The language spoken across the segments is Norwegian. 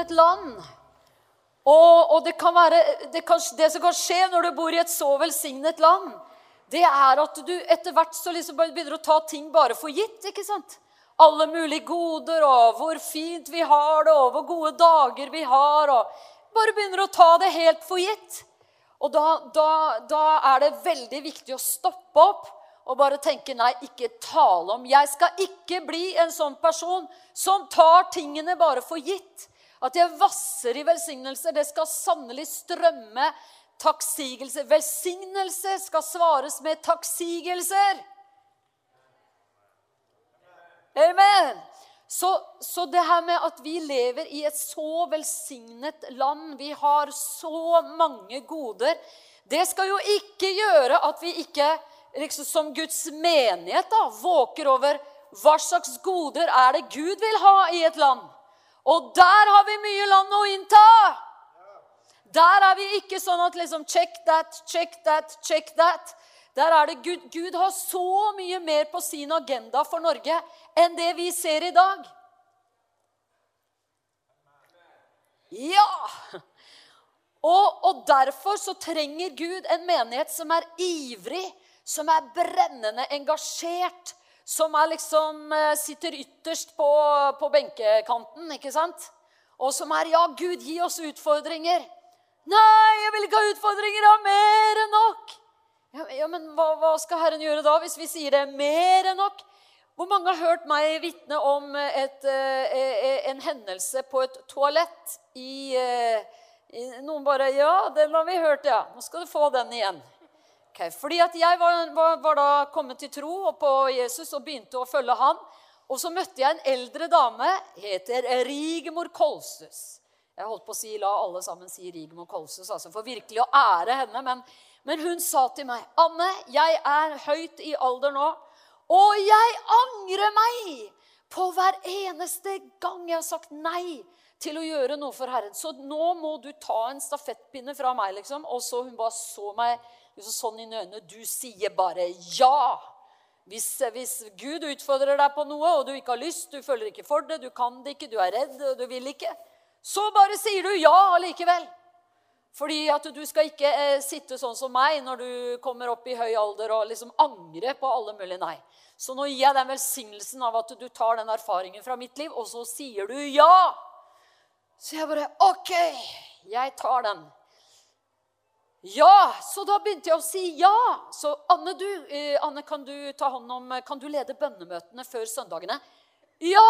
et land. Og, og det, være, det, kan, det, som kan skje når du bor i et så velsignet land, det er at du etter hvert så liksom begynner å ta ting bare for gitt. ikke sant? Alle mulige goder, og hvor fint vi har det, og hvor gode dager vi har. og Bare begynner å ta det helt for gitt. Og da, da, da er det veldig viktig å stoppe opp og bare tenke nei, ikke tale om. Jeg skal ikke bli en sånn person som tar tingene bare for gitt. At jeg vasser i velsignelser. Det skal sannelig strømme takksigelser. Velsignelse skal svares med takksigelser. Amen. Så, så, det her med at vi lever i et så velsignet land, vi har så mange goder, det skal jo ikke gjøre at vi ikke liksom som Guds menighet da, våker over hva slags goder er det Gud vil ha i et land. Og der har vi mye land å innta. Der er vi ikke sånn at liksom Check that, check that, check that. Der er det Gud, Gud har så mye mer på sin agenda for Norge enn det vi ser i dag. Ja! Og, og, derfor så trenger Gud en menighet som er ivrig, som er brennende engasjert, som er liksom eh, sitter ytterst på, på benkekanten, ikke sant? Og som er Ja, Gud, gi oss utfordringer. Nei, jeg vil ikke ha utfordringer, jeg har mer enn nok. Ja, ja men hva, hva, skal Herren gjøre da, hvis vi sier det er mer enn nok? Hvor mange har hørt meg vitne om et, eh, eh, en hendelse på et toalett i, i Noen bare 'Ja, den har vi hørt, ja. Nå skal du få den igjen.' Okay, fordi at jeg var, var, var, da kommet til tro på Jesus og begynte å følge han. Og så møtte jeg en eldre dame, heter Rigmor Kolsus. Jeg holdt på å si, La alle sammen si Rigmor Kolsus, altså for virkelig å ære henne. Men, men hun sa til meg, 'Anne, jeg er høyt i alder nå, og jeg angrer meg på hver eneste gang jeg har sagt nei til å gjøre noe for Herren. Så nå må du ta en stafettpinne fra meg, liksom. Og så hun bare så meg sånn i øynene. Du sier bare ja. Hvis, hvis, Gud utfordrer deg på noe, og du ikke har lyst, du føler ikke for det, du kan det ikke, du er redd, du vil ikke, så bare sier du ja allikevel. Fordi at du skal ikke eh, sitte sånn som meg når du kommer opp i høy alder og liksom angre på alle mulige nei. Så nå gir jeg den velsignelsen av at du tar den erfaringen fra mitt liv, og så sier du ja. Så jeg bare OK, jeg tar den. Ja! Så da begynte jeg å si ja. Så Anne, du, eh, Anne kan du ta hånd om, kan du lede bønnemøtene før søndagene? Ja!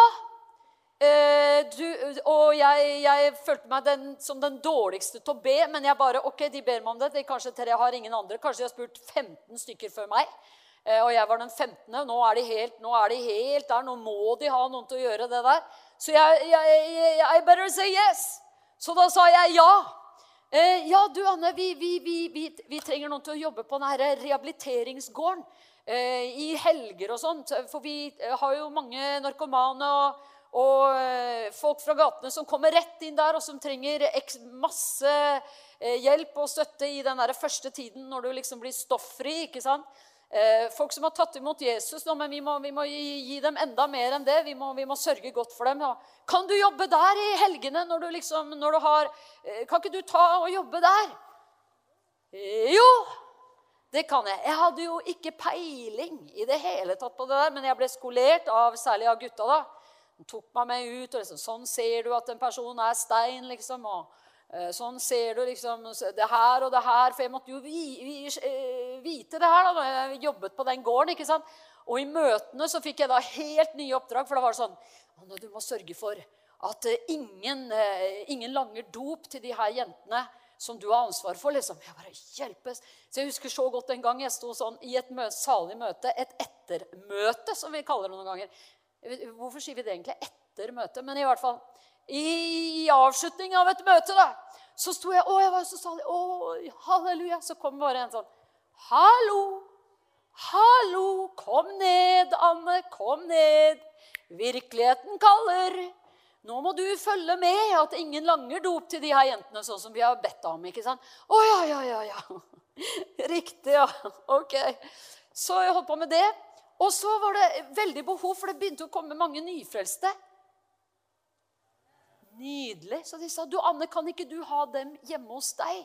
Eh, du, og jeg, jeg, følte meg den, som den dårligste til å be, men jeg bare Ok, de ber meg om det. De kanskje tre har ingen andre. Kanskje de har spurt 15 stykker før meg. Eh, og jeg var den 15. Nå er, de helt, nå er de helt der. Nå må de ha noen til å gjøre det der. Så jeg, jeg, jeg I better say yes. Så da sa jeg ja. Eh, ja, du Anne, vi, vi, vi, vi, trenger noen til å jobbe på denne rehabiliteringsgården eh, i helger og sånt. For vi eh, har jo mange narkomane og, og eh, folk fra gatene som kommer rett inn der, og som trenger masse eh, hjelp og støtte i den første tiden når du liksom blir stofffri. ikke sant? Eh, folk som har tatt imot Jesus men vi må, vi må gi, gi, dem enda mer enn det. Vi må, vi må sørge godt for dem. Kan du jobbe der i helgene? når du liksom, når du har, eh, Kan ikke du ta og jobbe der? Jo, det kan jeg. Jeg hadde jo ikke peiling i det hele tatt på det der, men jeg ble skolert av særlig av gutta. da. De tok meg med ut. og liksom, Sånn ser du at en person er stein. liksom, og sånn ser du liksom det her og det her. For jeg måtte jo eh, vite det her da når jeg jobbet på den gården. ikke sant? Og i møtene så fikk jeg da helt nye oppdrag. For da var det sånn du må sørge for at eh, ingen, ingen langer dop til de her jentene som du har ansvar for. liksom. Jeg bare hjelpes. Så Jeg husker så godt en gang jeg sto sånn i et møte, salig møte, et ettermøte, som vi kaller det noen ganger. Hvorfor sier vi det egentlig? Etter møtet. Men i hvert fall i avslutning av et møte, da, så sto jeg Å, jeg var så salig. Å, halleluja. Så kom bare en sånn Hallo! Hallo! Kom ned, Anne. Kom ned. Virkeligheten kaller. Nå må du følge med at ingen langer dop til de her jentene, sånn som vi har bedt om. ikke sant? Å ja, ja, ja, ja. Riktig, ja. Ok. Så jeg holdt på med det. Og så var det veldig behov, for det begynte å komme mange nyfrelste. Nydelig. Så de sa du Anne, kan ikke du ha dem hjemme hos deg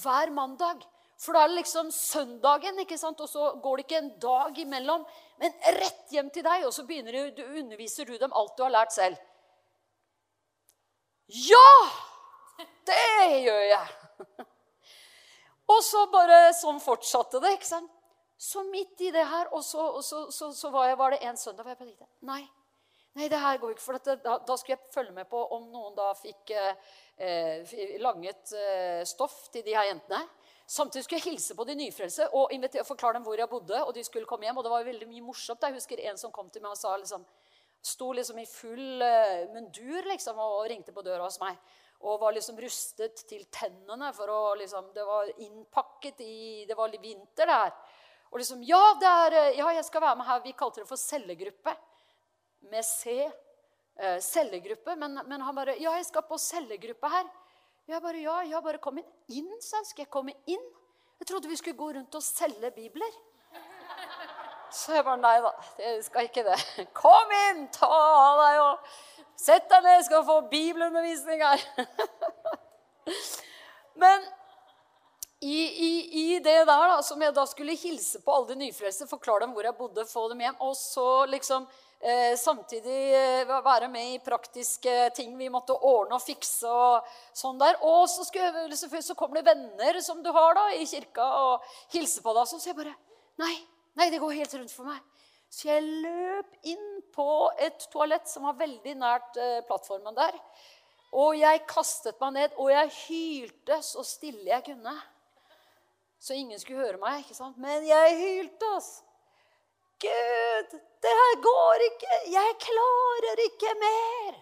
hver mandag? For da er det liksom søndagen, ikke sant? og så går det ikke en dag imellom. Men rett hjem til deg, og så begynner du underviser du dem alt du har lært selv. Ja! Det gjør jeg! Og så bare sånn fortsatte det. ikke sant? Så midt i det her, og så, og så, så, så var, jeg, var, det en søndag hvor jeg tenkte Nei, nei, det her går ikke. For dette, da, da, skulle jeg følge med på om noen da fikk eh, langet eh, stoff til de her jentene. Samtidig skulle jeg hilse på de nyfrelste og forklare dem hvor jeg bodde. og de skulle komme hjem, og det var veldig mye morsomt. Jeg husker en som kom til meg og sa liksom, sto liksom i full eh, mundur liksom, og ringte på døra hos meg. Og var liksom rustet til tennene. for å liksom, Det var innpakket i Det var vinter der. Og liksom ja, er, eh, ja, jeg skal være med her. Vi kalte det for cellegruppe. Med C. Eh, cellegruppe. Men, men han bare Ja, jeg skal på cellegruppe her. Jeg bare Ja, ja, bare kom inn. Sa. Skal jeg komme inn? Jeg trodde vi skulle gå rundt og selge bibler. Så jeg bare Nei da, jeg skal ikke det. Kom inn, ta av deg og sett deg ned, skal få bibelundervisning her. Men i, i, i, det der, da, som jeg da skulle hilse på alle de nyfrelste, forklare dem hvor jeg bodde, få dem hjem, og så liksom samtidig eh, være med i praktiske ting vi måtte ordne og fikse. Og sånn der. Og så, skulle, så kommer det venner som du har da, i kirka, og hilser på deg. Så sier jeg bare nei, nei, det går helt rundt for meg. Så jeg løp inn på et toalett som var veldig nært eh, plattformen der. Og jeg kastet meg ned, og jeg hylte så stille jeg kunne. Så ingen skulle høre meg. ikke sant? Men jeg hylte, altså. Gud, det her går ikke. Jeg klarer ikke mer.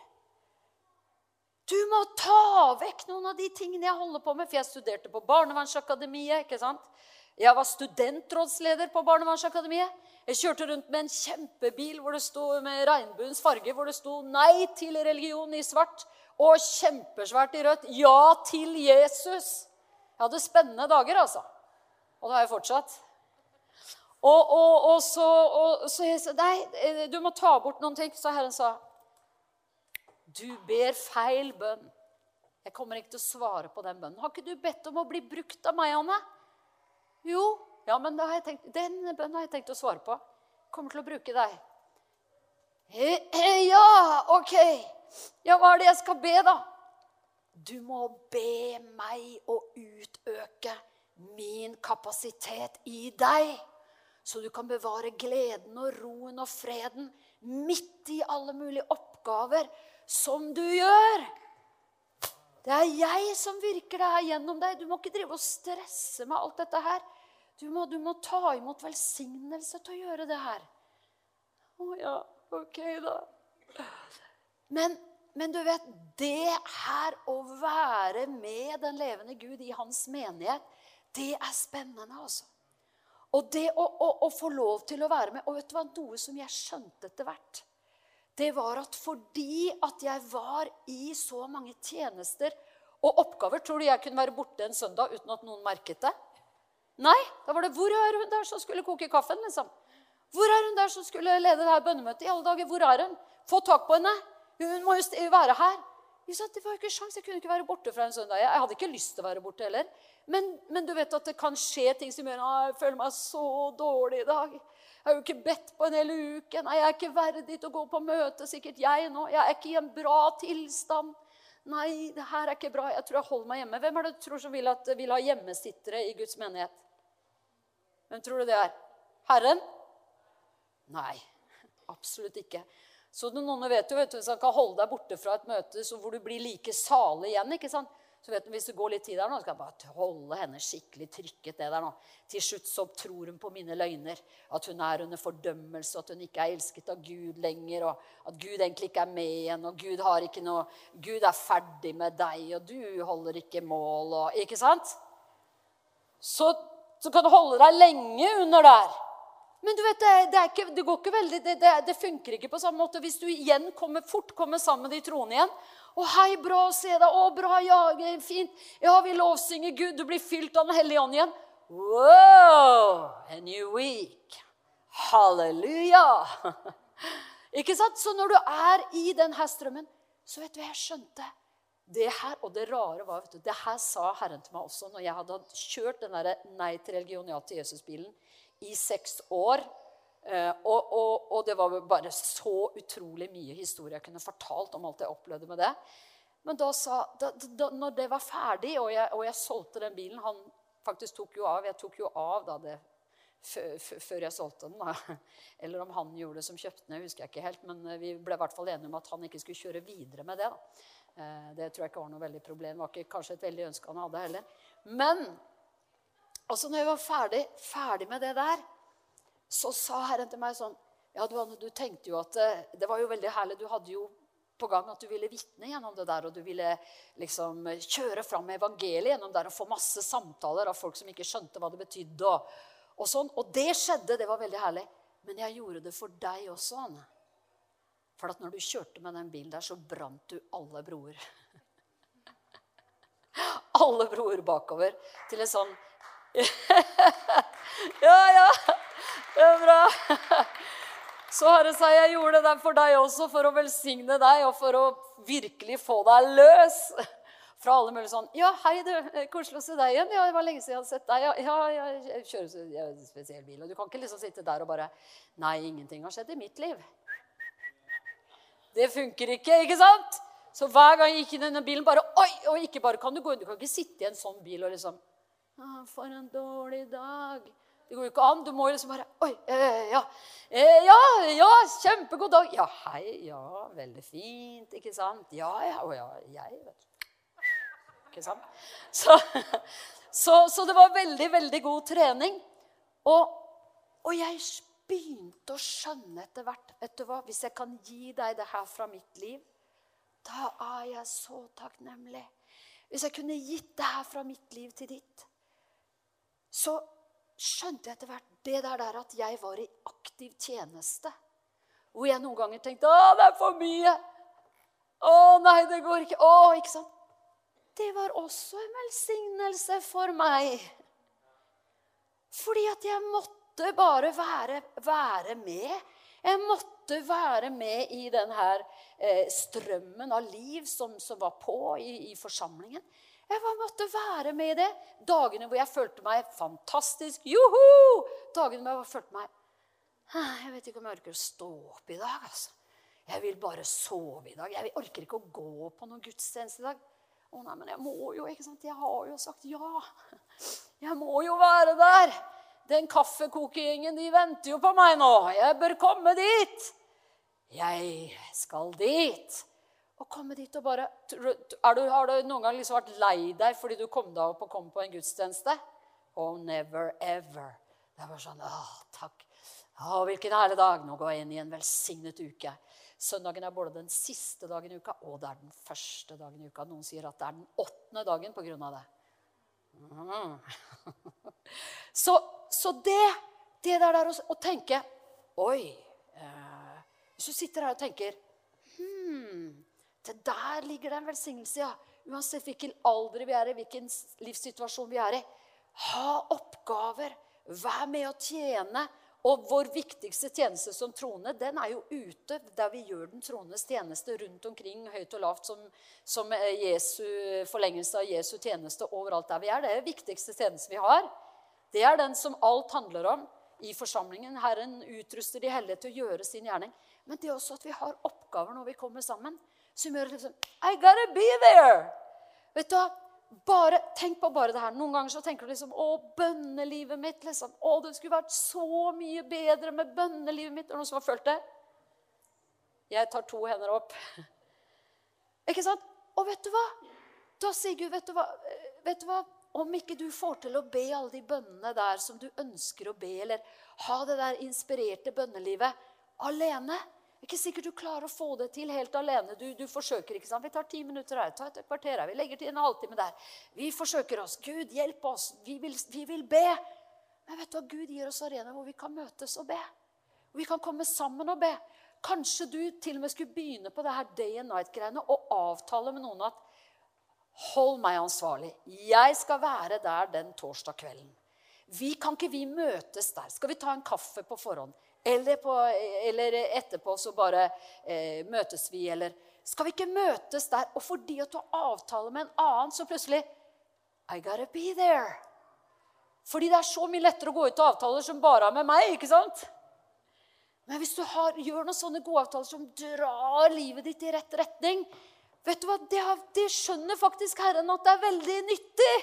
Du må ta vekk noen av de tingene jeg holder på med. For jeg studerte på Barnevernsakademiet. ikke sant? Jeg var studentrådsleder på Barnevernsakademiet. Jeg kjørte rundt med en kjempebil hvor det sto med regnbuens farge, hvor det sto 'Nei til religion' i svart og kjempesvært i rødt 'Ja til Jesus'. Jeg hadde spennende dager, altså. Og det har jeg fortsatt. Og, og, og, så, og, så jeg sa Nei, eh, du må ta bort noen ting. Så Herren sa Du ber feil bønn. Jeg kommer ikke til å svare på den bønnen. Har ikke du bedt om å bli brukt av meg, Anne? Jo. Ja, men tenkt, den bønnen har jeg tenkt å svare på. Kommer til å bruke deg. Ja, OK. Ja, hva er det jeg skal be, da? Du må be meg å utøke min kapasitet i deg så du kan bevare gleden og roen og freden midt i alle mulige oppgaver som du gjør. Det er jeg som virker det her gjennom deg. Du må ikke drive og stresse med alt dette her. Du må, du må ta imot velsignelse til å gjøre det her. Å ja, ok, da. Men, men du vet, det her å være med den levende Gud i hans menighet, det er spennende, altså. Og det å, å, å, få lov til å være med Og vet du hva, noe som jeg skjønte etter hvert, det var at fordi at jeg var i så mange tjenester og oppgaver Tror du jeg kunne være borte en søndag uten at noen merket det? Nei. Da var det 'Hvor er hun der som skulle koke kaffen?' liksom. 'Hvor er hun der som skulle lede det her bønnemøtet?' i alle dager? Hvor er hun? Få tak på henne. Hun må jo være her. Det var jo ikke sjans. Jeg kunne ikke være borte fra en søndag. Jeg hadde ikke lyst til å være borte heller. Men, men, du vet at det kan skje ting som gjør at jeg føler meg så dårlig i dag. Jeg har jo ikke bedt på en hel uke. Nei, jeg er ikke verdig til å gå på møte. Sikkert jeg nå. Jeg er ikke i en bra tilstand. Nei, det her er ikke bra. Jeg tror jeg holder meg hjemme. Hvem er det du tror som vil, at, vil ha hjemmesittere i Guds menighet? Hvem tror du det er? Herren? Nei, absolutt ikke. Så noen vet jo, vet du, Hvis han kan holde deg borte fra et møte hvor du blir like salig igjen ikke sant? Så vet du, Hvis det går litt tid der nå, skal jeg bare holde henne skikkelig trykket ned der nå. Til slutt så tror hun på mine løgner. At hun er under fordømmelse, at hun ikke er elsket av Gud lenger. Og at Gud egentlig ikke er med igjen, og Gud, har ikke noe, Gud er ferdig med deg, og du holder ikke mål. Og, ikke sant? Så, så kan du holde deg lenge under der. Men du vet, det, det, ikke, det går ikke veldig, det, det, funker ikke på samme måte hvis du igjen kommer fort kommer sammen med de troende igjen. 'Å, hei, bra å se deg. Å, bra, ja, fint. Ja, vi lovsynger Gud. Du blir fylt av Den hellige ånd igjen.' Wow! A new week. Halleluja! Ikke sant? Så når du er i denne strømmen, så vet du hva jeg skjønte. det her, Og det rare var vet du, Det her sa Herren til meg også når jeg hadde kjørt den der Nei til religion, ja til Jesus-bilen i seks år. Eh, og, og, og, det var bare så utrolig mye historie jeg kunne fortalt om alt jeg opplevde med det. Men da sa, da, da, når det var ferdig, og jeg, og jeg, solgte den bilen Han faktisk tok jo av. Jeg tok jo av da det før jeg solgte den. Da. Eller om han gjorde det som kjøpte den. husker jeg ikke helt, Men eh, vi ble i hvert fall enige om at han ikke skulle kjøre videre med det. Da. Eh, det tror jeg ikke var noe veldig problem. Det var ikke kanskje et veldig ønske han hadde heller. Men altså når jeg var ferdig, ferdig med det der, så sa Herren til meg sånn Ja, du, Anne, du tenkte jo at eh, Det var jo veldig herlig. Du hadde jo på gang at du ville vitne gjennom det der, og du ville liksom kjøre fram evangeliet gjennom der og få masse samtaler av folk som ikke skjønte hva det betydde. Og, og sånn. Og det skjedde. Det var veldig herlig. Men jeg gjorde det for deg også, Anne. For at når du kjørte med den bilen der, så brant du alle broer. alle broer bakover til en sånn Ja, ja. Det er bra. Så Herre sa jeg gjorde det der for deg også, for å velsigne deg og for å virkelig få deg løs fra alle mulige sånn 'Ja, hei, du. Koselig å se deg igjen. Ja, det var lenge siden jeg hadde sett deg.' Ja, ja jeg kjører jeg en spesiell bil. Og du kan ikke liksom sitte der og bare 'Nei, ingenting har skjedd i mitt liv'. Det funker ikke, ikke sant? Så hver gang jeg gikk inn i denne bilen, bare Oi! Og ikke bare kan du gå inn, du kan ikke sitte i en sånn bil og liksom For en dårlig dag. Det går jo ikke an. Du må liksom bare Oi, eh, ja. Eh, ja, ja, kjempegod dag. Ja, hei. Ja, veldig fint, ikke sant? Ja, ja. Å ja, jeg, vet du. Ikke sant? Så, så, så, det var veldig, veldig god trening. Og, og jeg begynte å skjønne etter hvert vet du hva, Hvis jeg kan gi deg det her fra mitt liv, da er jeg så takknemlig. Hvis jeg kunne gitt det her fra mitt liv til ditt, så skjønte jeg etter hvert det der, der at jeg var i aktiv tjeneste. Hvor jeg noen ganger tenkte 'Å, det er for mye'. 'Å, nei, det går ikke'. Å, ikke sant? Det var også en velsignelse for meg. Fordi at jeg måtte bare være, være med. Jeg måtte være med i denne eh, strømmen av liv som, som var på i, i forsamlingen. Jeg bare måtte være med i det. Dagene hvor jeg følte meg fantastisk. Joho! Dagene hvor jeg følte meg Jeg vet ikke om jeg orker å stå opp i dag. altså. Jeg vil bare sove i dag. Jeg orker ikke å gå på noen gudstjeneste i dag. Å nei, men jeg må jo, ikke sant? Jeg har jo sagt ja. Jeg må jo være der. Den kaffekokegjengen, de venter jo på meg nå. Jeg bør komme dit. Jeg skal dit. Å komme dit og bare du, Har du noen gang liksom vært lei deg fordi du kom deg opp og kom på en gudstjeneste? Oh, never ever. Det er bare sånn Å, takk. Å, hvilken herlig dag. Nå går jeg inn i en velsignet uke. Søndagen er både den siste dagen i uka og det er den første dagen i uka. Noen sier at det er den åttende dagen på grunn av det. Mm. så, så, det, det der, der å, å tenke Oi eh, Hvis du sitter her og tenker det der ligger det en velsignelse, ja. Uansett hvilken alder vi er i, hvilken livssituasjon vi er i. Ha oppgaver. Vær med å tjene. Og vår viktigste tjeneste som troende, den er jo ute der vi gjør den troendes tjeneste rundt omkring, høyt og lavt, som, som Jesu, forlengelse av Jesu tjeneste overalt der vi er. Det er den viktigste tjeneste vi har. Det er den som alt handler om i forsamlingen. Herren utruster de hellige til å gjøre sin gjerning. Men det er også at vi har oppgaver når vi kommer sammen som gjør liksom I gotta be there! Vet du, bare, Tenk på bare det her. Noen ganger så tenker du liksom Å, bønnelivet mitt. liksom, Å, det skulle vært så mye bedre med bønnelivet mitt. Er det noen som har følt det? Jeg tar to hender opp. Ikke sant? Og vet du hva? Da sier Gud, vet du hva, vet du hva? Om ikke du får til å be alle de bønnene der som du ønsker å be, eller ha det der inspirerte bønnelivet alene, ikke sikkert du klarer å få det til helt alene. Du, du forsøker, ikke sant? Vi tar ti minutter her, tar et kvarter her, vi legger til en halvtime der. Vi forsøker oss. Gud, hjelp oss. Vi vil, vi vil be. Men vet du hva? Gud gir oss arenaer hvor vi kan møtes og be. Vi kan komme sammen og be. Kanskje du til og med skulle begynne på det her day and night-greiene og avtale med noen at Hold meg ansvarlig. Jeg skal være der den torsdag kvelden. Vi Kan ikke vi møtes der? Skal vi ta en kaffe på forhånd? Eller, på, eller etterpå så bare eh, møtes vi, eller Skal vi ikke møtes der? Og fordi at du har avtale med en annen, så plutselig I gotta be there. Fordi det er så mye lettere å gå ut av avtaler som bare er med meg. ikke sant? Men hvis du har, gjør noen sånne gode avtaler som drar livet ditt i rett retning vet du hva, det, det skjønner faktisk Herren at det er veldig nyttig.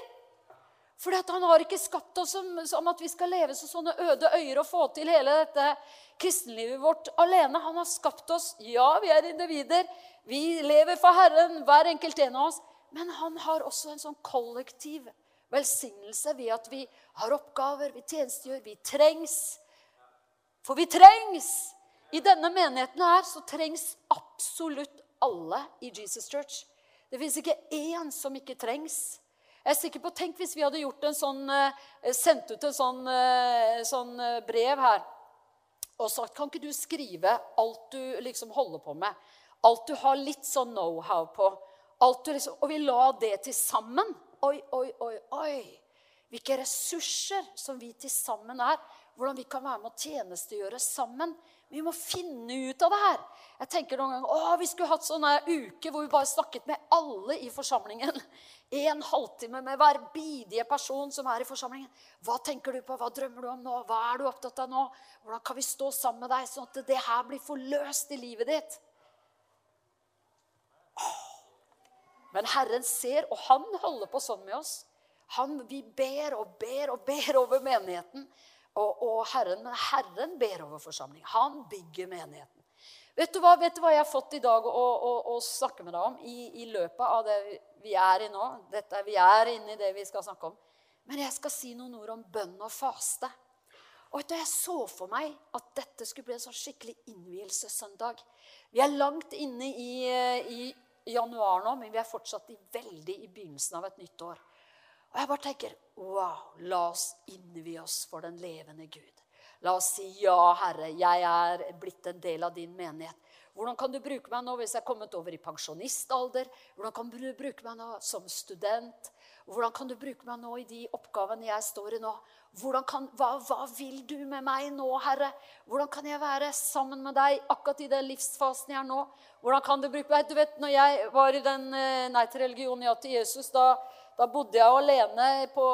Fordi Han har ikke skapt oss som, som, at vi skal leve som sånne øde øyer og få til hele dette kristenlivet vårt alene. Han har skapt oss. Ja, vi er individer. Vi lever for Herren, hver enkelt en av oss. Men han har også en sånn kollektiv velsignelse ved at vi har oppgaver, vi tjenestegjør, vi trengs. For vi trengs! I denne menigheten her så trengs absolutt alle i Jesus Church. Det fins ikke én som ikke trengs. Jeg er sikker på, Tenk hvis vi hadde gjort en sånn, eh, sendt ut en sånn, eh, sånn eh, brev her og sagt Kan ikke du skrive alt du liksom holder på med? Alt du har litt sånn know-how på. Liksom, og vi la det til sammen. Oi, oi, oi, oi. Hvilke ressurser som vi til sammen er. Hvordan vi kan være med å tjenestegjøre sammen. Vi må finne ut av det her. Jeg tenker noen ganger, å, Vi skulle hatt sånn uke hvor vi bare snakket med alle i forsamlingen. En halvtime med hver bidige person som er i forsamlingen. Hva tenker du på? Hva drømmer du om nå? Hva er du opptatt av nå? Hvordan kan vi stå sammen med deg, sånn at det her blir forløst i livet ditt? Men Herren ser, og han holder på sånn med oss. Han, vi ber og ber og ber over menigheten og, og Herren, Herren ber over forsamlingen. Han bygger menigheten. Vet du hva, vet du hva jeg har fått i dag å, å, å snakke med deg om i, i, løpet av det vi er i nå? Dette, vi er inne i det vi skal snakke om. Men jeg skal si noen ord om bønn og faste. Og Jeg så for meg at dette skulle bli en sånn skikkelig innvielsessøndag. Vi er langt inne i, i januar nå, men vi er fortsatt i, veldig i begynnelsen av et nytt år. Og jeg bare tenker wow, la oss innvie oss for den levende Gud. La oss si ja, Herre, jeg er blitt en del av din menighet. Hvordan kan du bruke meg nå hvis jeg er kommet over i pensjonistalder? Hvordan kan du bruke meg nå som student? Hvordan kan du bruke meg nå i de oppgavene jeg står i nå? Kan, hva, hva, vil du med meg nå, Herre? Hvordan kan jeg være sammen med deg akkurat i den livsfasen jeg er nå? Hvordan kan Du bruke meg? Du vet, når jeg var i den eh, Nei til religion, ja til Jesus, da da bodde jeg alene på,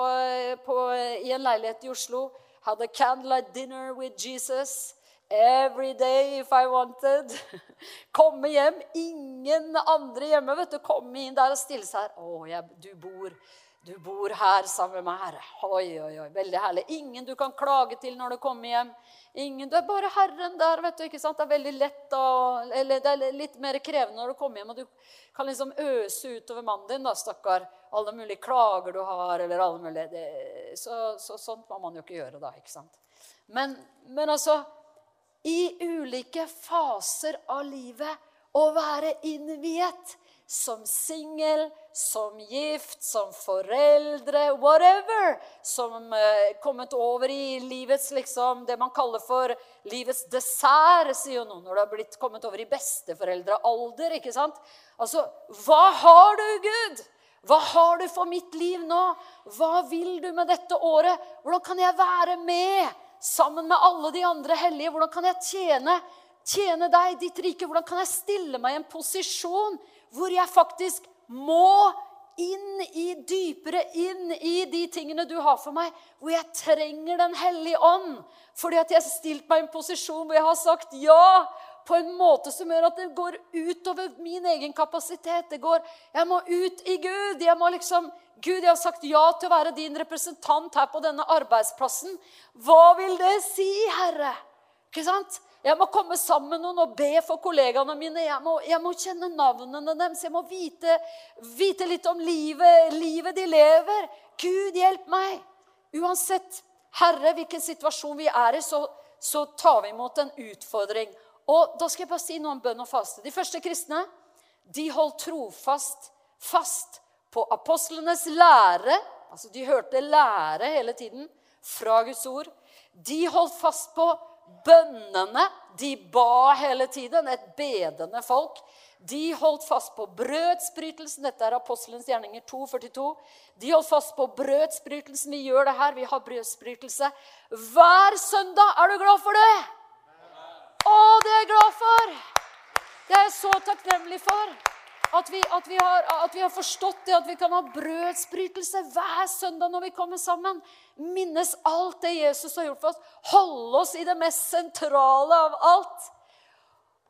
på, i en leilighet i Oslo. Hadde candlelight dinner with Jesus every day if I wanted. Komme hjem. Ingen andre hjemme. vet du. Komme inn der og stille seg her. Å, jeg, du bor du bor her sammen med Herre. Oi, oi, oi, Veldig herlig. Ingen du kan klage til når du kommer hjem. Ingen, Du er bare Herren der. vet du, ikke sant? Det er veldig lett å, eller det er litt mer krevende når du kommer hjem og du kan liksom øse utover mannen din. da, stakkar. Alle mulige klager du har, eller alle mulige det, så, så, Sånt må man jo ikke gjøre da. ikke sant? Men, men altså I ulike faser av livet å være innviet som singel, som gift, som foreldre, whatever. Som eh, kommet over i livets liksom, det man kaller for livets dessert, sier jo noen når du har blitt kommet over i besteforeldrealder. ikke sant? Altså, hva har du, Gud? Hva har du for mitt liv nå? Hva vil du med dette året? Hvordan kan jeg være med sammen med alle de andre hellige? Hvordan kan jeg tjene, tjene deg, ditt rike? Hvordan kan jeg stille meg i en posisjon hvor jeg faktisk må inn i dypere inn i de tingene du har for meg, hvor jeg trenger Den hellige ånd. Fordi at jeg har stilt meg i en posisjon hvor jeg har sagt ja på en måte som gjør at det går utover min egen kapasitet. Det går, Jeg må ut i Gud. Jeg må liksom, Gud, jeg har sagt ja til å være din representant her på denne arbeidsplassen. Hva vil det si, Herre? Ikke sant? Jeg må komme sammen med noen og be for kollegaene mine. Jeg må, jeg må kjenne navnene deres. Jeg må vite, vite, litt om livet, livet de lever. Gud, hjelp meg! Uansett, Herre, hvilken situasjon vi er i, så, så tar vi imot en utfordring. Og da skal jeg bare si noe om bønn og faste. De første kristne de holdt trofast fast på apostlenes lære. Altså, De hørte lære hele tiden fra Guds ord. De holdt fast på bønnene. De ba hele tiden. Et bedende folk. De holdt fast på brødsbrytelsen. Dette er apostelens gjerninger 2,42. De holdt fast på brødsbrytelsen. Vi gjør det her. Vi har brødsbrytelse hver søndag. Er du glad for det? det er jeg glad for! Det er jeg så takknemlig for. At vi, at, vi har, at vi, har, forstått det, at vi kan ha brødsbrytelse hver søndag når vi kommer sammen. Minnes alt det Jesus har gjort for oss. Holde oss i det mest sentrale av alt.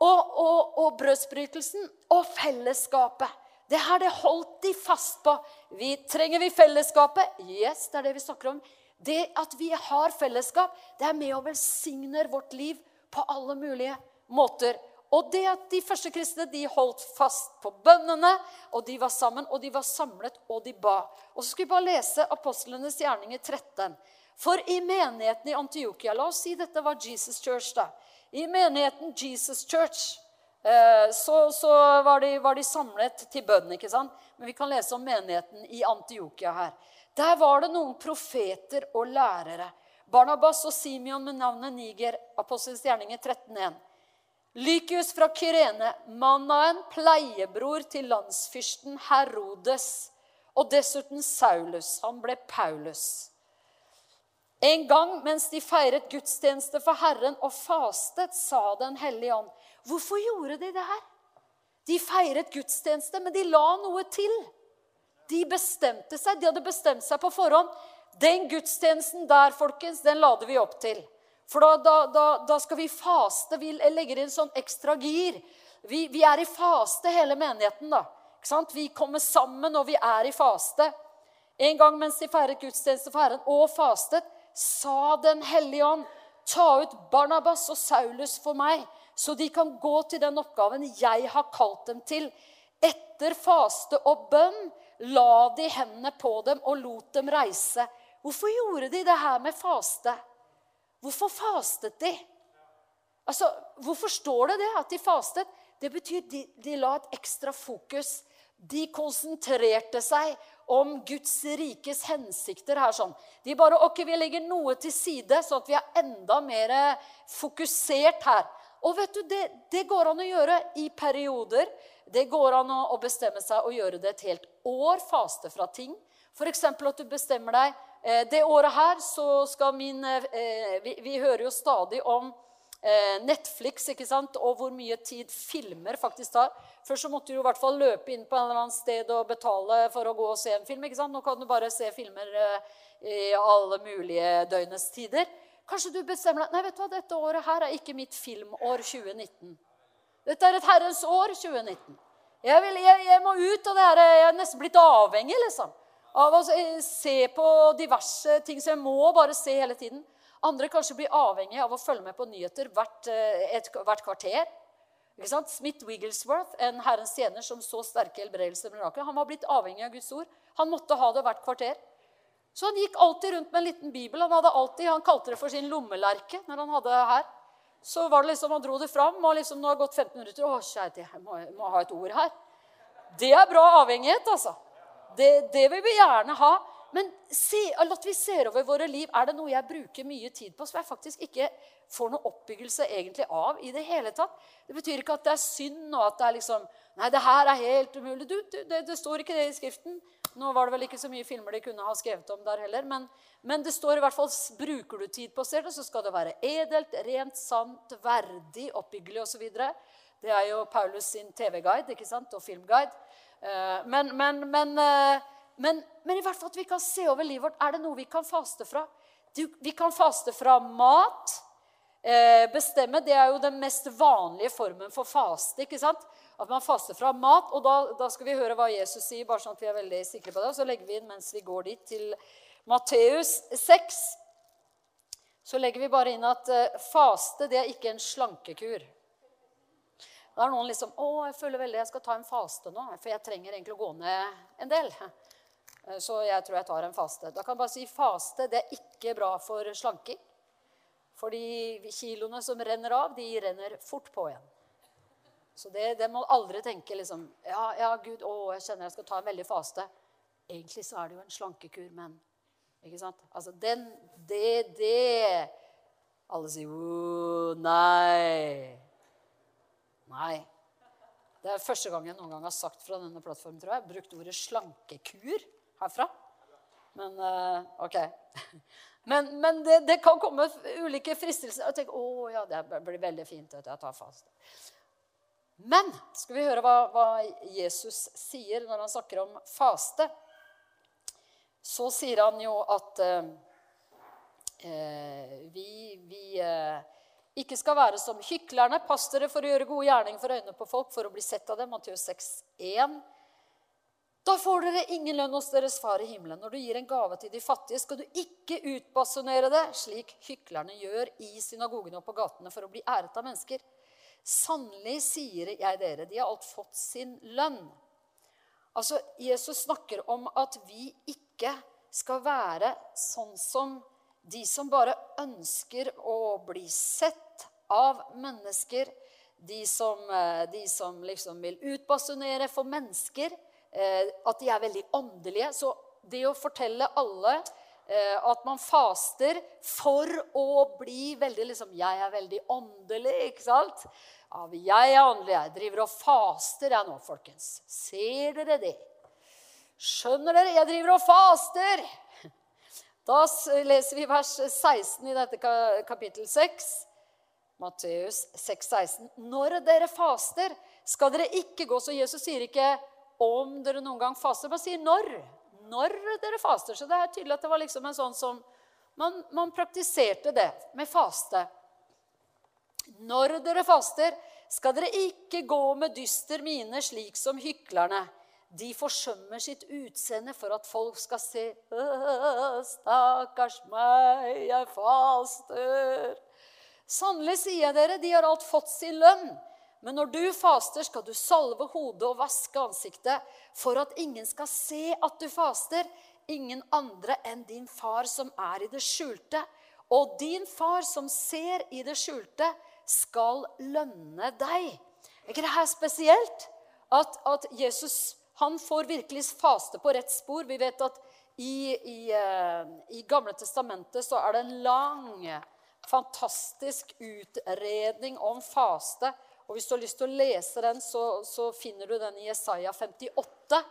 Og, og, og brødsbrytelsen og fellesskapet. Det har det holdt de fast på. Vi, trenger vi fellesskapet? Yes, det er det vi snakker om. Det at vi har fellesskap, det er med og velsigner vårt liv på alle mulige måter. Og det at de første kristne de holdt fast på bønnene, og de var sammen, og de var samlet, og de ba. Og så skal vi bare lese apostlenes gjerninger 13. For i menigheten i Antiokia La oss si dette var Jesus Church, da. I menigheten Jesus Church eh, så, så var, de, var, de, samlet til bønn. ikke sant? Men vi kan lese om menigheten i Antiokia her. Der var det noen profeter og lærere. Barnabas og Simeon med navnet Niger, Apostelens gjerninger 13.1. Lykius fra Kyrene, Manaen, pleiebror til landsfyrsten Herodes, og dessuten Saulus. Han ble Paulus. En gang mens de feiret gudstjeneste for Herren og fastet, sa Den hellige ånd Hvorfor gjorde de det her? De feiret gudstjeneste, men de la noe til. De bestemte seg. De hadde bestemt seg på forhånd. Den gudstjenesten der, folkens, den lader vi opp til. For da, da, da, da, skal vi faste. Vi legger inn sånn ekstra gir. Vi, vi er i faste, hele menigheten. da. Vi kommer sammen, og vi er i faste. En gang mens de feiret gudstjeneste for Herren og fastet, sa Den hellige ånd, ta ut Barnabas og Saulus for meg, så de kan gå til den oppgaven jeg har kalt dem til. Etter faste og bønn la de hendene på dem og lot dem reise. Hvorfor gjorde de det her med faste? Hvorfor fastet de? Altså, Hvorfor står det det, at de fastet? Det betyr de, de la et ekstra fokus. De konsentrerte seg om Guds rikes hensikter her. sånn. De bare ok, vi legger noe til side, sånn at vi er enda mer fokusert her. Og vet du, det, det går an å gjøre i perioder. Det går an å bestemme seg å gjøre det et helt år, faste fra ting. F.eks. at du bestemmer deg det året her så skal min eh, vi, vi hører jo stadig om eh, Netflix ikke sant? og hvor mye tid filmer faktisk tar. Før så måtte du i hvert fall løpe inn på en eller annen sted og betale for å gå og se en film. ikke sant? Nå kan du bare se filmer i alle mulige døgnets tider. Kanskje du bestemmer deg Nei, vet du hva, dette året her er ikke mitt filmår 2019. Dette er et herrens år 2019. Jeg, vil, jeg, jeg må ut av det her. Jeg er nesten blitt avhengig, liksom av å se på diverse ting, som jeg må bare se hele tiden. Andre kanskje blir avhengig av å følge med på nyheter hvert, eh, et, hvert kvarter. Smith Wigglesworth, en Herrens tjener som så sterke helbredelser han var blitt avhengig av Guds ord. Han måtte ha det hvert kvarter. Så han gikk alltid rundt med en liten bibel. Han, hadde alltid, han kalte det for sin lommelerke. når han hadde det her. Så var det liksom, Han dro det fram, og liksom, nå har det gått 15 minutter. Å, kjære, jeg må, må ha et ord her. Det er bra avhengighet, altså. Det, det vil vi gjerne ha. Men se, at vi ser over våre liv. Er det noe jeg bruker mye tid på som jeg faktisk ikke får noe oppbyggelse egentlig av i det hele tatt? Det betyr ikke at det er synd, og at det er liksom Nei, det her er helt umulig. Du, det, det, står ikke det i Skriften. Nå var det vel ikke så mye filmer de kunne ha skrevet om der heller. Men, men det står i hvert fall bruker du tid på å se det, så skal det være edelt, rent, sant, verdig, oppbyggelig osv. Det er jo Paulus sin TV-guide ikke sant, og filmguide. Eh, men, men, men, eh, men, men, i hvert fall at vi kan se over livet vårt. Er det noe vi kan faste fra? Vi kan faste fra mat. Eh, bestemme, Det er jo den mest vanlige formen for faste. ikke sant? At man faster fra mat. Og da, da, skal vi høre hva Jesus sier, bare sånn at vi er veldig sikre på det. Så legger vi inn mens vi går dit, til Matteus 6. Så legger vi bare inn at faste det er ikke en slankekur. Da er noen liksom 'Å, jeg føler veldig jeg skal ta en faste nå, for jeg trenger egentlig å gå ned en del.' Eh, så jeg tror jeg tar en faste. Da kan jeg bare si faste det er ikke bra for slanking. Fordi kiloene som renner av, de renner fort på igjen. Så det, det må aldri tenke liksom ja, ja, Gud, å, jeg kjenner jeg skal ta en veldig faste. Egentlig så er det jo en slankekur, men Ikke sant? Altså den Det, det Alle sier å, nei. Nei. Det er første gang jeg noen gang har sagt fra denne plattformen, tror jeg, brukt ordet slankekur herfra. Men uh, OK. Men, men det, det, kan komme ulike fristelser. Og tenke å ja, det blir veldig fint at jeg tar fast. Men skal vi høre hva, hva Jesus sier når han snakker om faste? Så sier han jo at uh, vi, vi uh, ikke skal være som hyklerne. Pass dere for å gjøre gode gjerninger for øynene på folk for å bli sett av dem. Matteus 6, 1. Da får dere ingen lønn hos deres far i himmelen. Når du gir en gave til de fattige, skal du ikke utbasunere det, slik hyklerne gjør i synagogene og på gatene for å bli æret av mennesker. Sannelig sier jeg dere, de har alt fått sin lønn. Altså, Jesus snakker om at vi ikke skal være sånn som de som bare ønsker å bli sett av mennesker, de som, eh, de som liksom vil utbasunere for mennesker eh, at de er veldig åndelige. Så det å fortelle alle eh, at man faster for å bli veldig liksom, 'Jeg er veldig åndelig', ikke sant? 'Jeg er åndelig. Jeg driver og faster, jeg nå, folkens.' Ser dere det? Skjønner dere? Jeg driver og faster. Da leser vi vers 16 i dette kapittel 6. Matteus 6,16. Når dere faster, skal dere ikke gå Så Jesus sier ikke 'om dere noen gang faster', bare sier 'når'. Når dere faster. Så det er tydelig at det var liksom en sånn som man, man praktiserte det med faste. Når dere faster, skal dere ikke gå med dyster mine slik som hyklerne de forsømmer sitt utseende for at folk skal se 'Stakkars meg, jeg faster'. Sannelig sier jeg dere, de har alt fått sin lønn. Men når du faster, skal du salve hodet og vaske ansiktet, for at ingen skal se at du faster, ingen andre enn din far som er i det skjulte. Og din far som ser i det skjulte, skal lønne deg. Er ikke det her spesielt? At, at Jesus han får virkelig faste på rett spor. Vi vet at i, i, uh, i Gamle testamentet så er det en lang, fantastisk utredning om faste. Og Hvis du har lyst til å lese den, så, så finner du den i Jesaja 58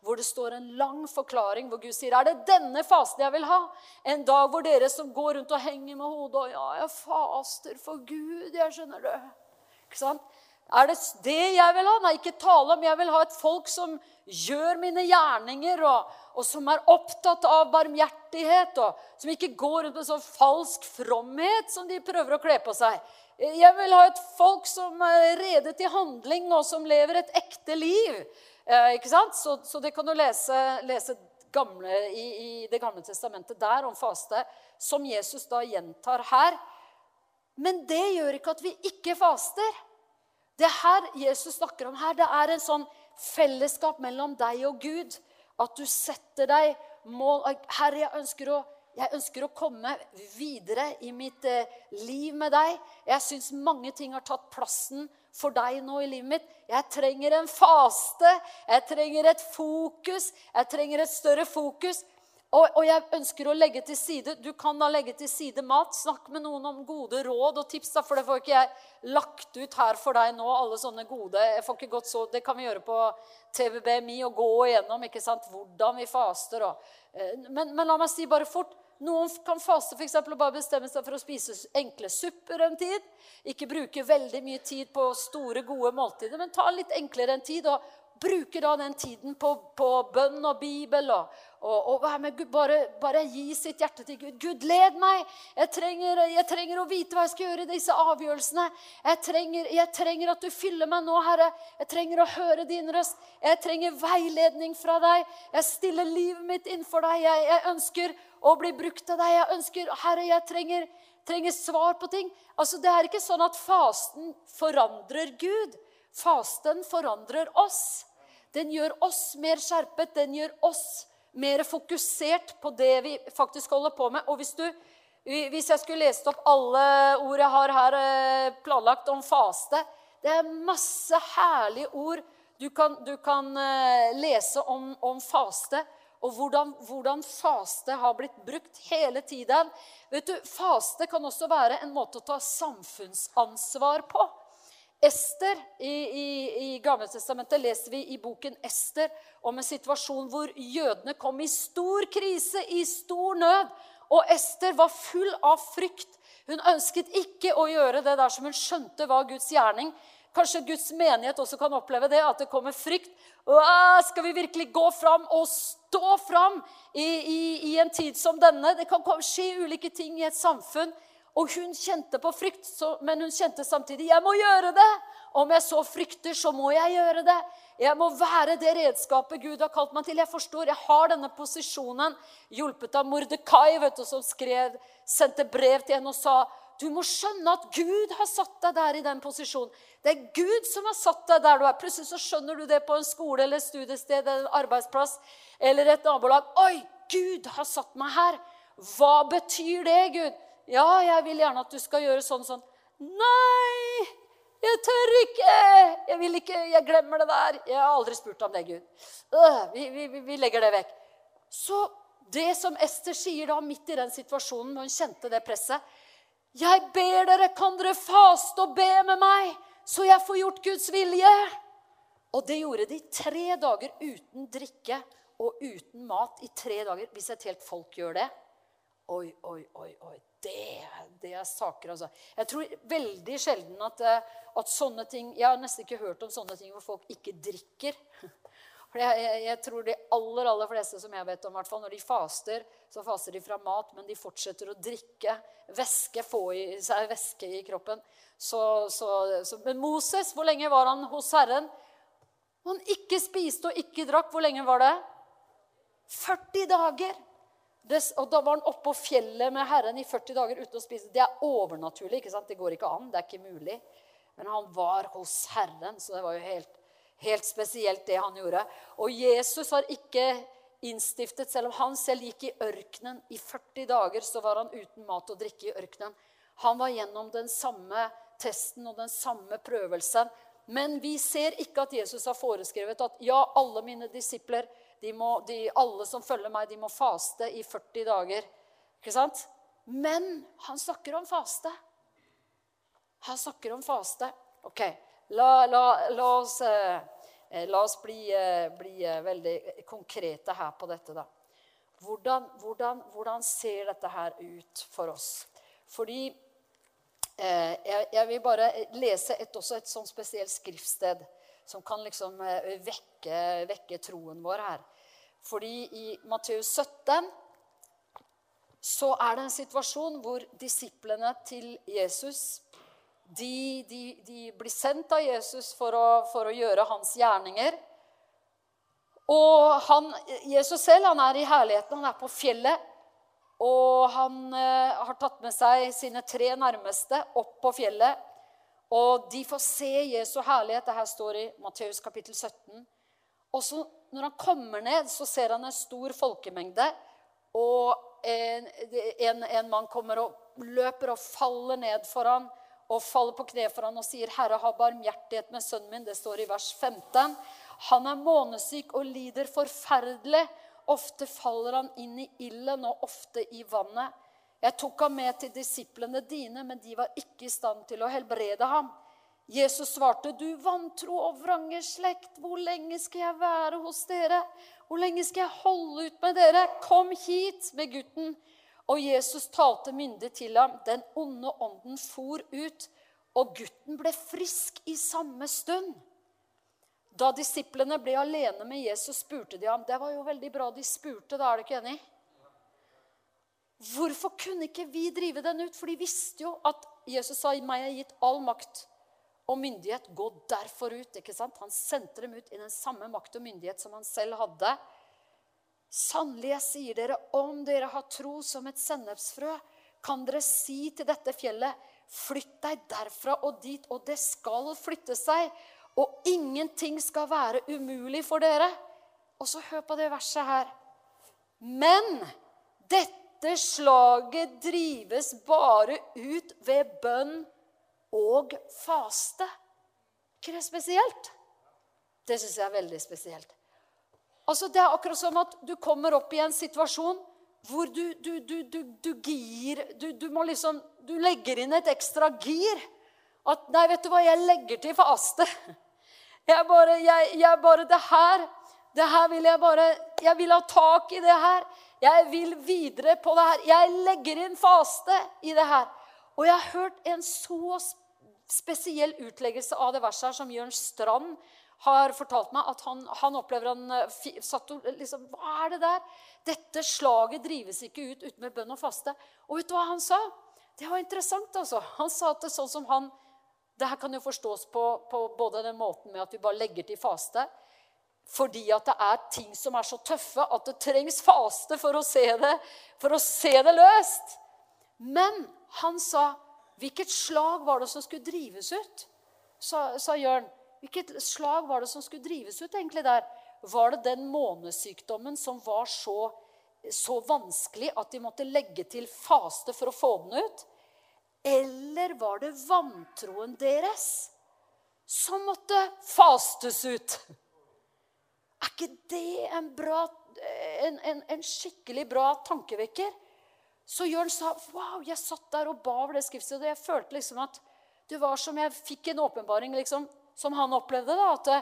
hvor det står en lang forklaring hvor Gud sier, 'Er det denne fasten jeg vil ha?' En dag hvor dere som går rundt og henger med hodet og 'Ja, jeg faster for Gud', jeg skjønner det. Ikke sant? Er det det jeg vil ha? Nei, ikke tale om. Jeg vil ha et folk som gjør mine gjerninger, og, og som er opptatt av barmhjertighet, og som ikke går rundt med sånn falsk fromhet som de prøver å kle på seg. Jeg vil ha et folk som er rede til handling, og som lever et ekte liv. Eh, ikke sant? Så, så det kan du lese, lese gamle, i, i, Det gamle testamentet der om faste, som Jesus da gjentar her. Men det gjør ikke at vi ikke faster. Det her Jesus snakker om her, det er en sånn fellesskap mellom deg og Gud. At du setter deg mål Herre, jeg ønsker å, jeg ønsker å komme videre i mitt eh, liv med deg. Jeg syns mange ting har tatt plassen for deg nå i livet mitt. Jeg trenger en faste. Jeg trenger et fokus. Jeg trenger et større fokus. Og, og, jeg ønsker å legge til side Du kan da legge til side mat. Snakk med noen om gode råd og tips. Da, for det får ikke jeg lagt ut her for deg nå. alle sånne gode, jeg får ikke gått så, Det kan vi gjøre på TVBMI og gå igjennom ikke sant, hvordan vi faster. Og, eh, men, men, la meg si bare fort. Noen kan faste for eksempel, og bare bestemme seg for å spise enkle supper en tid. Ikke bruke veldig mye tid på store, gode måltider, men ta litt enklere en tid. og bruke da den tiden på, på bønn og Bibel og, og, og Gud. Bare, bare, gi sitt hjerte til Gud. Gud, led meg! Jeg trenger, jeg trenger, å vite hva jeg skal gjøre i disse avgjørelsene. Jeg trenger, jeg trenger, at du fyller meg nå, Herre. Jeg trenger å høre din røst. Jeg trenger veiledning fra deg. Jeg stiller livet mitt innenfor deg. Jeg, jeg ønsker å bli brukt av deg. Jeg ønsker, Herre, jeg trenger, trenger svar på ting. Altså, Det er ikke sånn at fasten forandrer Gud. Fasten forandrer oss. Den gjør oss mer skjerpet, den gjør oss mer fokusert på det vi faktisk holder på med. Og hvis, du, hvis jeg skulle lest opp alle ord jeg har her eh, planlagt om faste Det er masse herlige ord du kan, du kan eh, lese om, om faste. Og hvordan, hvordan, faste har blitt brukt hele tiden. Vet du, Faste kan også være en måte å ta samfunnsansvar på. Ester, I, i, i Gammeltestamentet leser vi i boken Ester om en situasjon hvor jødene kom i stor krise, i stor nød. Og Ester var full av frykt. Hun ønsket ikke å gjøre det der som hun skjønte var Guds gjerning. Kanskje Guds menighet også kan oppleve det, at det kommer frykt. Skal vi virkelig gå fram og stå fram i, i, i en tid som denne? Det kan skje ulike ting i et samfunn. Og hun kjente på frykt, men hun kjente samtidig jeg må gjøre det. Om jeg så frykter, så må jeg gjøre det. Jeg må være det redskapet Gud har kalt meg til. Jeg forstår, jeg har denne posisjonen. Hjulpet av Mordekai, vet du, som skrev, sendte brev til henne og sa du må skjønne at Gud har satt deg der i den posisjonen. Det er Gud som har satt deg der du er. Plutselig så skjønner du det på en skole eller studiested eller en arbeidsplass eller et nabolag. Oi, Gud har satt meg her. Hva betyr det, Gud? Ja, jeg vil gjerne at du skal gjøre sånn sånn. Nei, jeg tør ikke. Jeg vil ikke, jeg glemmer det der. Jeg har aldri spurt om det, Gud. Øh, vi, vi, vi legger det vekk. Så det som Ester sier da, midt i den situasjonen, når hun kjente det presset Jeg ber dere, kan dere faste og be med meg, så jeg får gjort Guds vilje? Og det gjorde de tre dager uten drikke og uten mat i tre dager. Hvis et helt folk gjør det Oi, oi, oi. oi det, det, er saker, altså. Jeg tror veldig sjelden at, eh, at, sånne ting Jeg har nesten ikke hørt om sånne ting hvor folk ikke drikker. For jeg, jeg, jeg, tror de aller aller fleste som jeg vet om, hvert når de faster, så faster de fra mat, men de fortsetter å drikke. Væske, få i seg væske i kroppen. Så, så, så, men Moses, hvor lenge var han hos Herren? Han ikke spiste og ikke drakk. Hvor lenge var det? 40 dager. Det, og Da var han oppe på fjellet med Herren i 40 dager uten å spise. Det er overnaturlig. ikke sant? Det går ikke an. Det er ikke mulig. Men han var hos Herren, så det var jo helt, helt spesielt, det han gjorde. Og Jesus har ikke innstiftet, selv om han selv gikk i ørkenen i 40 dager, så var han uten mat og drikke i ørkenen. Han var gjennom den samme testen og den samme prøvelsen. Men vi ser ikke at Jesus har foreskrevet at ja, alle mine disipler de må, de, alle som følger meg, de må faste i 40 dager. Ikke sant? Men han snakker om faste. Han snakker om faste. Ok, la, la, la oss, eh, la oss bli, eh, bli, eh, veldig konkrete her på dette, da. Hvordan, hvordan, hvordan ser dette her ut for oss? Fordi eh, jeg, jeg, vil bare lese et, også et sånn spesielt skriftsted som kan liksom eh, vekke, vekke troen vår her. Fordi i Matteus 17 så er det en situasjon hvor disiplene til Jesus de, de, de blir sendt av Jesus for å, for å, gjøre hans gjerninger. Og han, Jesus selv han er i herligheten, han er på fjellet. Og han eh, har tatt med seg sine tre nærmeste opp på fjellet. Og de får se Jesu herlighet. Det her står i Matteus kapittel 17. Og så når han kommer ned, så ser han en stor folkemengde. Og en, en, en mann kommer og løper og faller ned for ham og faller på kne for ham og sier, 'Herre, ha barmhjertighet med sønnen min.' Det står i vers 15. Han er månesyk og lider forferdelig. Ofte faller han inn i ilden og ofte i vannet. Jeg tok ham med til disiplene dine, men de var ikke i stand til å helbrede ham. Jesus svarte, 'Du vantro og vrange slekt, hvor lenge skal jeg være hos dere?' 'Hvor lenge skal jeg holde ut med dere? Kom hit med gutten.' Og Jesus talte myndig til ham. Den onde ånden for ut, og gutten ble frisk i samme stund. Da disiplene ble alene med Jesus, spurte de ham. Det var jo veldig bra de spurte, da er du ikke enig? Hvorfor kunne ikke vi drive den ut? For de visste jo at Jesus sa i meg er gitt all makt og myndighet. Gå derfor ut. ikke sant? Han sendte dem ut i den samme makt og myndighet som han selv hadde. Sannelig, jeg sier dere, om dere har tro som et sennepsfrø, kan dere si til dette fjellet, flytt deg derfra og dit, og det skal flytte seg. Og ingenting skal være umulig for dere. Og så hør på det verset her. Men dette slaget drives bare ut ved bønn og faste. ikke det spesielt? Det syns jeg er veldig spesielt. Altså, Det er akkurat som at du kommer opp i en situasjon hvor du, du, du, du gir du, må liksom Du legger inn et ekstra gir. at Nei, vet du hva, jeg legger til faste. Jeg bare, jeg, jeg bare Det her det her vil jeg bare Jeg vil ha tak i det her. Jeg vil videre på det her. Jeg legger inn faste i det her. Og jeg har hørt en så spesiell utleggelse av det verset her som Jørn Strand har fortalt meg. At han, han opplever han eh, satt og liksom Hva er det der? Dette slaget drives ikke ut uten med bønn og faste. Og vet du hva han sa? Det var interessant, altså. Han sa at det sånn som han Det her kan jo forstås på, på både den måten med at vi bare legger til faste, fordi at det er ting som er så tøffe at det trengs faste for å se det, for å se det løst. Men han sa Hvilket slag var det som skulle drives ut? sa, sa Jørn. Hvilket slag var det som skulle drives ut egentlig der? Var det den månesykdommen som var så, så vanskelig at de måtte legge til faste for å få den ut? Eller var det vantroen deres som måtte fastes ut? Ikke det en, bra, en, en, en skikkelig bra tankevekker? Så Jørn sa wow, jeg satt der og ba over det skriftstedet. Og jeg følte liksom at det var som jeg fikk en åpenbaring liksom, som han opplevde. da, At det,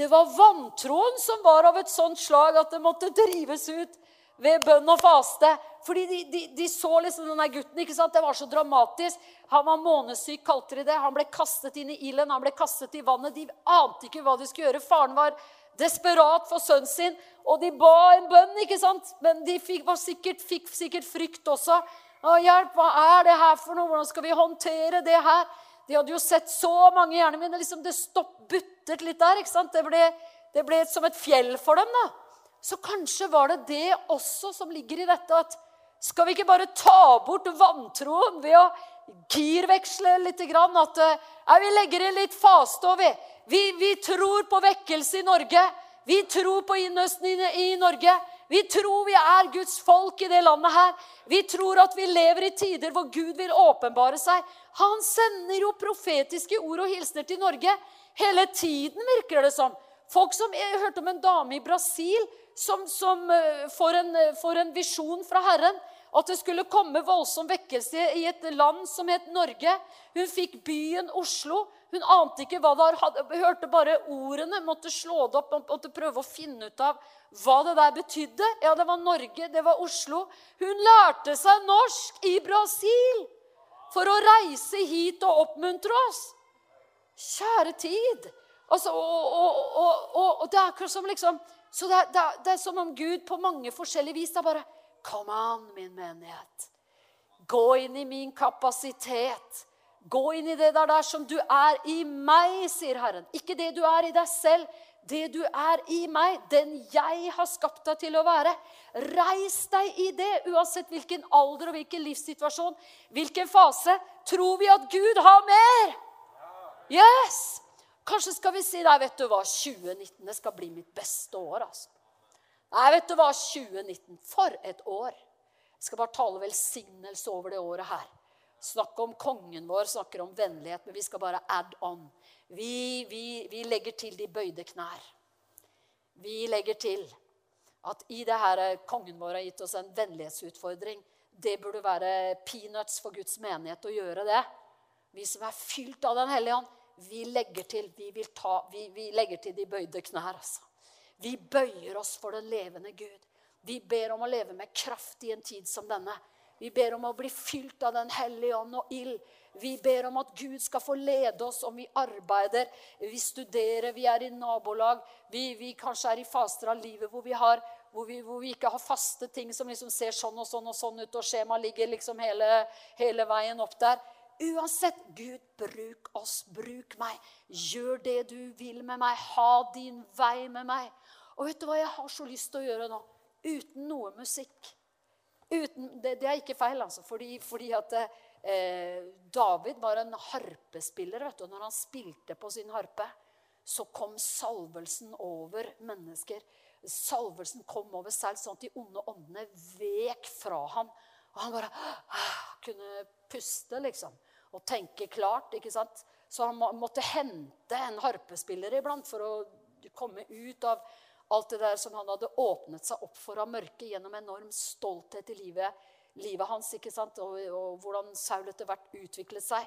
det var vantroen som var av et sånt slag at det måtte drives ut ved bønn og faste. Fordi de, de, de så liksom denne gutten. ikke sant? Det var så dramatisk. Han var månesyk, kalte de det. Han ble kastet inn i ilden, han ble kastet i vannet. De ante ikke hva de skulle gjøre. Faren var desperat for sønnen sin. Og de ba en bønn, ikke sant? men de fikk, sikkert, fikk sikkert frykt også. Å, hjelp, hva er det her for noe? Hvordan skal vi håndtere det her? De hadde jo sett så mange hjerner, men liksom det stopp, buttet litt der. ikke sant? Det ble, det ble som et fjell for dem. da. Så kanskje var det det også som ligger i dette at skal vi ikke bare ta bort vantroen ved å girveksle litt? At ja, vi legger inn litt faste, og vi, vi, vi tror på vekkelse i Norge. Vi tror på innøsten i Norge. Vi tror vi er Guds folk i det landet her. Vi tror at vi lever i tider hvor Gud vil åpenbare seg. Han sender jo profetiske ord og hilsener til Norge hele tiden, virker det som. Folk som, Jeg hørte om en dame i Brasil som, som uh, får, en, uh, får en visjon fra Herren. At det skulle komme voldsom vekkelse i et land som het Norge. Hun fikk byen Oslo. Hun ante ikke hva det hadde, hørte bare ordene, måtte slå det opp, måtte prøve å finne ut av hva det der betydde. Ja, det var Norge, det var Oslo. Hun lærte seg norsk i Brasil for å reise hit og oppmuntre oss. Kjære tid. Altså, og, og, og, og, det er akkurat som liksom Så det det, det er, som om Gud på mange forskjellige vis da bare Kom an, min menighet. Gå inn i min kapasitet. Gå inn i det der, der som du er i meg, sier Herren. Ikke det du er i deg selv. Det du er i meg, den jeg har skapt deg til å være. Reis deg i det, uansett hvilken alder og hvilken livssituasjon, hvilken fase. Tror vi at Gud har mer? Yes! Kanskje skal vi si nei, vet du hva, 2019 det skal bli mitt beste år. altså. Nei, vet du hva, 2019 For et år. Jeg skal bare tale velsignelse over det året her snakke om kongen vår, snakker om vennlighet, men vi skal bare add on. Vi, vi, vi legger til de bøyde knær. Vi legger til at i det her kongen vår har gitt oss en vennlighetsutfordring. Det burde være peanuts for Guds menighet å gjøre det. Vi som er fylt av Den hellige ånd, vi legger til vi, ta, vi, vi legger til de bøyde knær. Altså. Vi bøyer oss for den levende Gud. Vi ber om å leve med kraft i en tid som denne. Vi ber om å bli fylt av Den hellige ånd og ild. Vi ber om at Gud skal få lede oss om vi arbeider, vi studerer, vi er i nabolag. Vi, vi kanskje er i faser av livet hvor vi, har, hvor, vi, hvor vi, ikke har faste ting som liksom ser sånn og sånn og sånn ut, og skjemaet ligger liksom hele, hele veien opp der. Uansett, Gud, bruk oss, bruk meg. Gjør det du vil med meg. Ha din vei med meg. Og vet du hva jeg har så lyst til å gjøre nå? Uten noe musikk. Uten, det, det, er ikke feil, altså. Fordi, fordi at eh, David var en harpespiller. vet du, Når han spilte på sin harpe, så kom salvelsen over mennesker. Salvelsen kom over selv, sånn at de onde åndene vek fra ham. Og han bare ah, kunne puste, liksom. Og tenke klart. ikke sant? Så han må, måtte hente en harpespiller iblant for å komme ut av Alt det der som han hadde åpnet seg opp for av mørket gjennom enorm stolthet i livet, livet hans. ikke sant? Og, og hvordan Saul etter hvert utviklet seg.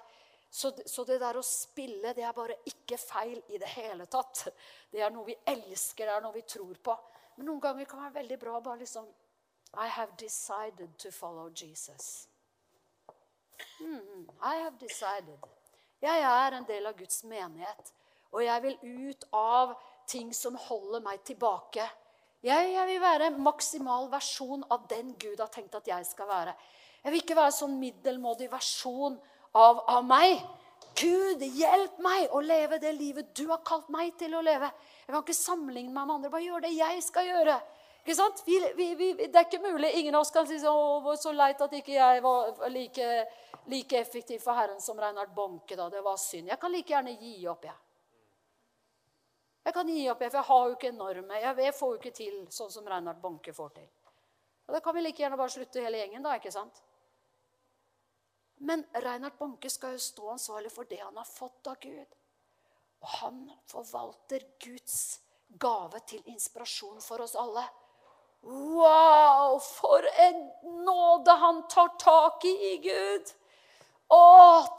Så, så, det der å spille, det er bare ikke feil i det hele tatt. Det er noe vi elsker, det er noe vi tror på. Men noen ganger kan det være veldig bra bare liksom I have decided to follow Jesus. I have decided. Jeg er en del av Guds menighet. Og jeg vil ut av ting som holder meg tilbake. Jeg, jeg vil være en maksimal versjon av den Gud har tenkt at jeg skal være. Jeg vil ikke være sånn middelmådig versjon av, av meg. Gud, hjelp meg å leve det livet du har kalt meg til å leve. Jeg kan ikke sammenligne meg med andre. Bare gjør det jeg skal gjøre. Ikke sant? Vi, vi, vi, det er ikke mulig. Ingen av oss kan si sånn, så leit at ikke jeg var like, like effektiv for Herren som Reinhard Bonke. da. Det var synd. Jeg kan like gjerne gi opp, jeg. Jeg kan gi opp, for jeg har jo ikke normer. Jeg får jo ikke til sånn som Reinhard Bonke får til. Og Da kan vi like gjerne bare slutte hele gjengen, da. ikke sant? Men Reinhard Bonke skal jo stå ansvarlig for det han har fått av Gud. Og han forvalter Guds gave til inspirasjon for oss alle. Wow, for en nåde han tar tak i i Gud! Å,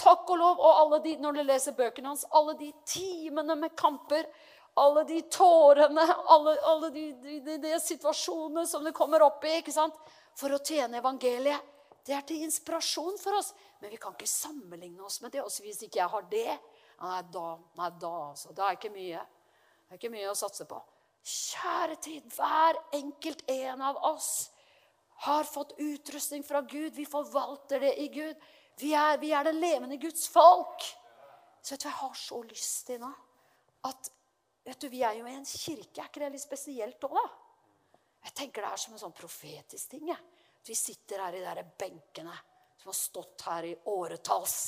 takk og lov! Og alle de, når du leser bøkene hans, alle de timene med kamper, alle de tårene, alle, alle de, de, de, situasjonene som du kommer opp i ikke sant? for å tjene evangeliet. Det er til inspirasjon for oss. Men vi kan ikke sammenligne oss med det. Også hvis ikke jeg har det, nei, da, nei, da altså. Det er ikke mye. Det er ikke mye å satse på. Kjære tid, hver enkelt en av oss har fått utrustning fra Gud. Vi forvalter det i Gud. Vi er, vi er det levende Guds folk. Så vet du jeg har så lyst til nå? At vet du, Vi er jo i en kirke. Er ikke det litt spesielt òg, da? Jeg tenker det er som en sånn profetisk ting. Jeg. Vi sitter her i de benkene som har stått her i åretalls.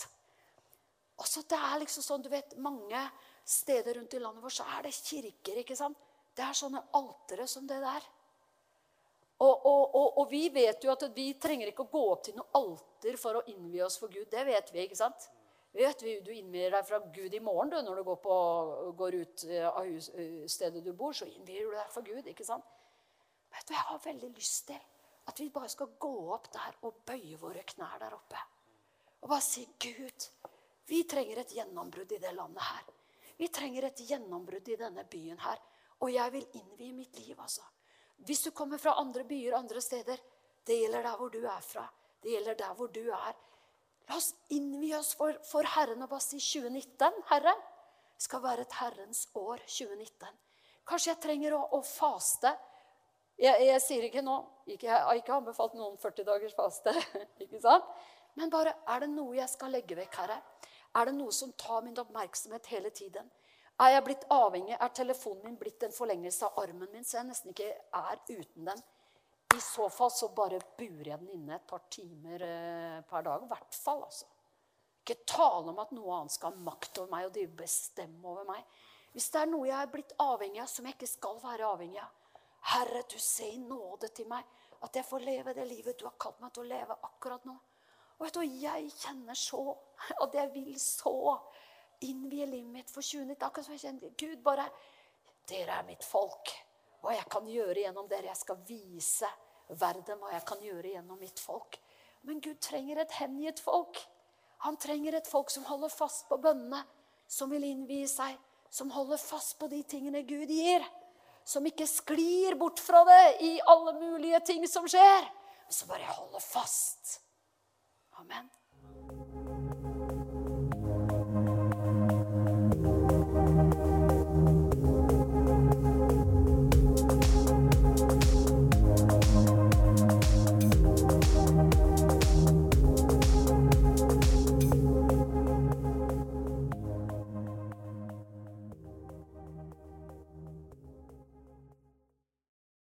Altså, det er liksom sånn, du vet, Mange steder rundt i landet vårt så er det kirker. ikke sant? Det er sånne altere som det der. Og, og, og, og, vi vet jo at vi trenger ikke å gå opp til noe alter for å innvie oss for Gud. Det vet vi, ikke sant? Vi vet, Du innvier deg fra Gud i morgen du, når du går, på, går ut eh, av hus, eh, stedet du bor. Så innvier du deg for Gud. ikke sant? Vet du, Jeg har veldig lyst til at vi bare skal gå opp der og bøye våre knær der oppe. Og bare si, 'Gud, vi trenger et gjennombrudd i det landet her.' Vi trenger et gjennombrudd i denne byen her. Og jeg vil innvie mitt liv, altså. Hvis du kommer fra andre byer, andre steder, det gjelder der hvor du er fra. Det gjelder der hvor du er. La oss innvie oss for, for Herren og bare si 2019. Herre, skal være et Herrens år 2019. Kanskje jeg trenger å, å faste jeg, jeg, sier ikke nå ikke, Jeg har ikke anbefalt noen 40 dagers faste. ikke sant? Men bare er det noe jeg skal legge vekk, Herre? Er det noe som tar min oppmerksomhet hele tiden? Er jeg blitt avhengig? Er telefonen min blitt en forlengelse av armen min, så jeg nesten ikke er uten den? I så fall så bare burer jeg den inne et par timer eh, per dag. I hvert fall, altså. Ikke tale om at noe annet skal ha makt over meg og bestemme over meg. Hvis det er noe jeg er blitt avhengig av, som jeg ikke skal være avhengig av, Herre, du se i nåde til meg at jeg får leve det livet du har kalt meg til å leve akkurat nå. Og vet du, Jeg kjenner så at jeg vil så innvie livet mitt for 2019. Akkurat som jeg kjenner Gud bare Dere er mitt folk. Hva jeg kan gjøre gjennom dere. Jeg skal vise verden hva jeg kan gjøre gjennom mitt folk. Men Gud trenger et hengitt folk. Han trenger et folk som holder fast på bønnene, som vil innvie seg, som holder fast på de tingene Gud gir som ikke sklir bort fra det i alle mulige ting som skjer, men som bare holder fast. Amen.